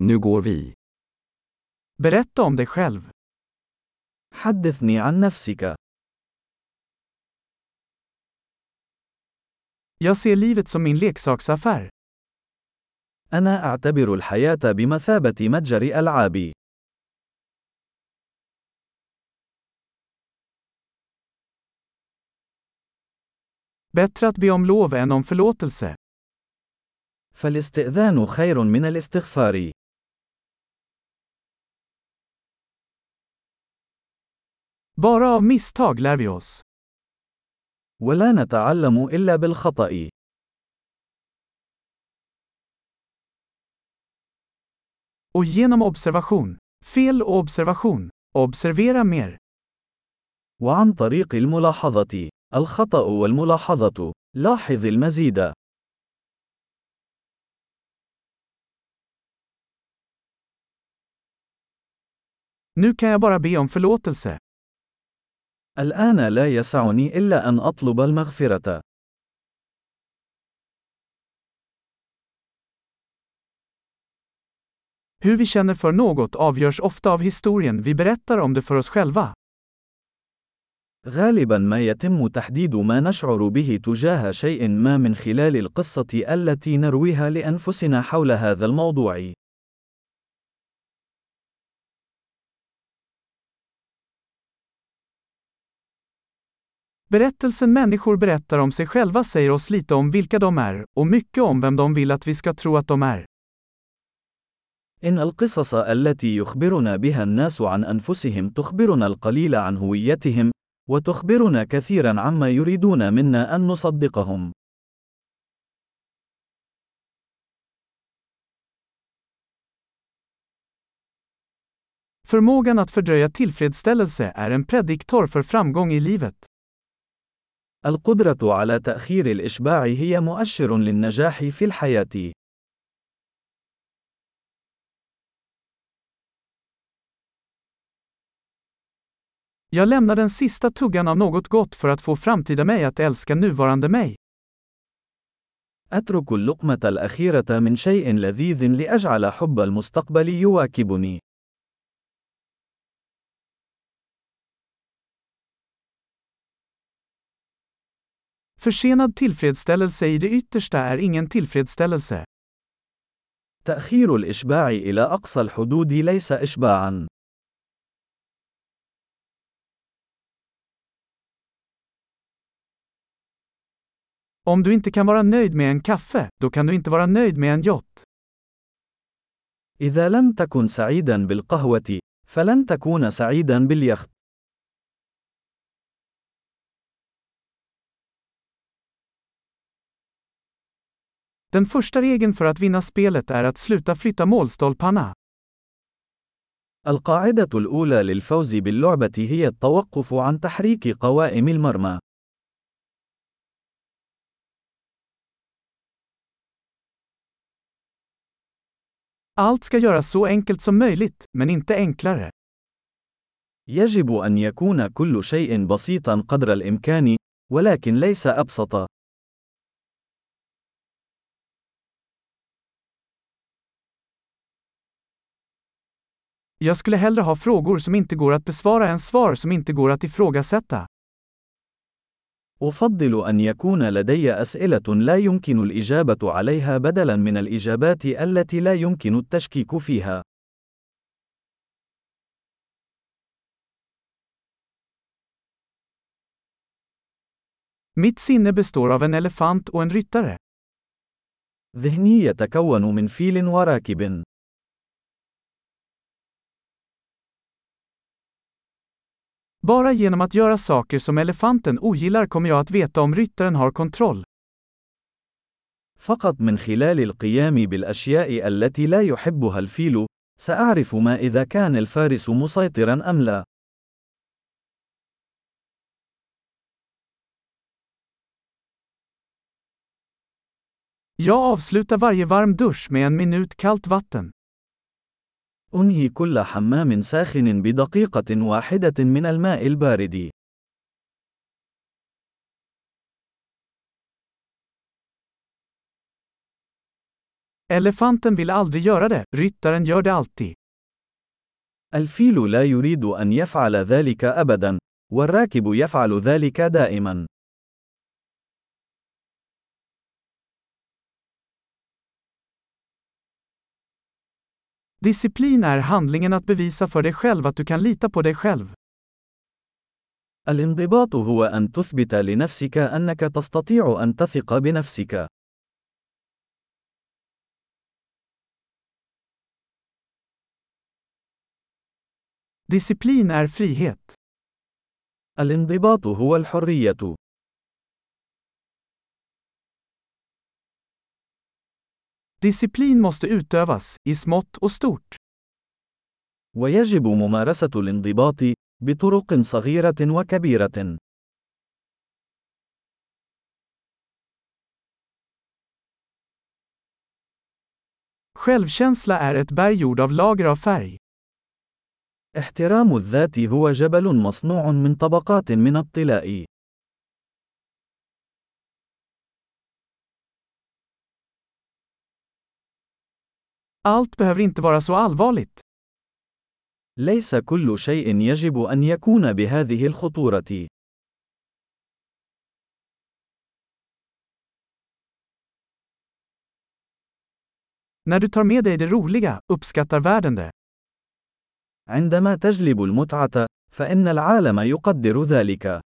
Nu går vi. Berätta om dig själv. حدثني عن نفسك. Jag ser livet som min leksaksaffär. أنا أعتبر الحياة بمثابة متجر ألعاب. Bättre att be om lov än om förlåtelse. فالاستئذان خير من الاستغفار. Bara av misstag lär vi oss. ولا نتعلم إلا بالخطأ. Och genom observation. Fel och observation. Observera mer. وعن طريق الملاحظة. الخطأ والملاحظة. لاحظ المزيد. Nu kan jag bara be om förlåtelse. الآن لا يسعني إلا أن أطلب المغفرة. Hur vi känner för något avgörs ofta av historien vi berättar om det för oss själva. غالبا ما يتم تحديد ما نشعر به تجاه شيء ما من خلال القصة التي نرويها لأنفسنا حول هذا الموضوع. Berättelsen människor berättar om sig själva säger oss lite om vilka de är, och mycket om vem de vill att vi ska tro att de är. إن القصص التي يخبرنا بها الناس عن أنفسهم تخبرنا القليل عن هويتهم، وتخبرنا كثيرا عما يريدون منا أن نصدقهم. Förmågan att fördröja tillfredsställelse är en prediktor för framgång i livet. القدرة على تأخير الإشباع هي مؤشر للنجاح في الحياة. Jag lämnar den sista tuggan av något gott för att få framtida mig att älska nuvarande mig. أترك اللقمة الأخيرة من شيء لذيذ لأجعل حب المستقبل يواكبني. Försenad tillfredsställelse i det yttersta är ingen tillfredsställelse. تأخير الإشباع إلى أقصى الحدود ليس إشباعًا. Om du inte kan vara nöjd med en kaffe, då kan du inte vara nöjd med en yacht. إذا لم تكن سعيدا بالقهوة، فلن تكون سعيدا باليخت. Den första regeln för att vinna spelet är att sluta flytta målstolparna. القاعدة الأولى للفوز باللعبة هي التوقف عن تحريك قوائم المرمى. Allt ska göras så enkelt som möjligt, men inte enklare. يجب أن يكون كل شيء بسيطا قدر الإمكان، ولكن ليس أبسط. Jag skulle hellre ha frågor som inte går att besvara än svar som inte går att ifrågasätta. أفضل أن يكون لدي أسئلة لا يمكن الإجابة عليها بدلاً من الإجابات التي لا يمكن التشكيك فيها. Mitt sinne består av en elefant och en ryttare. ذهني يتكون من فيل وراكب. Bara genom att göra saker som elefanten ogillar kommer jag att veta om ryttaren har kontroll. فقط من خلال القيام بالأشياء التي لا يحبها الفيل، سأعرف ما إذا كان الفارس مسيطرا أم لا. Jag avslutar varje varm dusch med en minut kallt vatten. أنهي كل حمام ساخن بدقيقة واحدة من الماء البارد. Elefanten vill aldrig göra det, ryttaren gör det alltid. الفيل لا يريد أن يفعل ذلك أبدا، والراكب يفعل ذلك دائما. Disciplin är handlingen att bevisa för dig själv att du kan lita på dig själv. الانضباط هو أن تثبت لنفسك أنك تستطيع أن تثق بنفسك. Disciplin är frihet. الانضباط هو الحرية. Disciplin måste utövas, i smått och stort. ويجب ممارسة الانضباط بطرق صغيرة وكبيرة. Självkänsla är ett berg gjord av lager av färg. احترام الذات هو جبل مصنوع من طبقات من الطلاء. Allt behöver inte vara så allvarligt. ليس كل شيء يجب أن يكون بهذه الخطورة. När du tar med dig det roliga, uppskattar världen det. عندما تجلب المتعة، فإن العالم يقدر ذلك.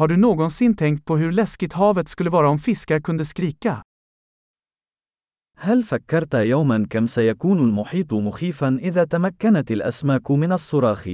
Har du någonsin tänkt på hur läskigt havet skulle vara om fiskar kunde skrika? هل فكرت يوما كم سيكون المحيط مخيفا إذا تمكنت الأسماك من الصراخ؟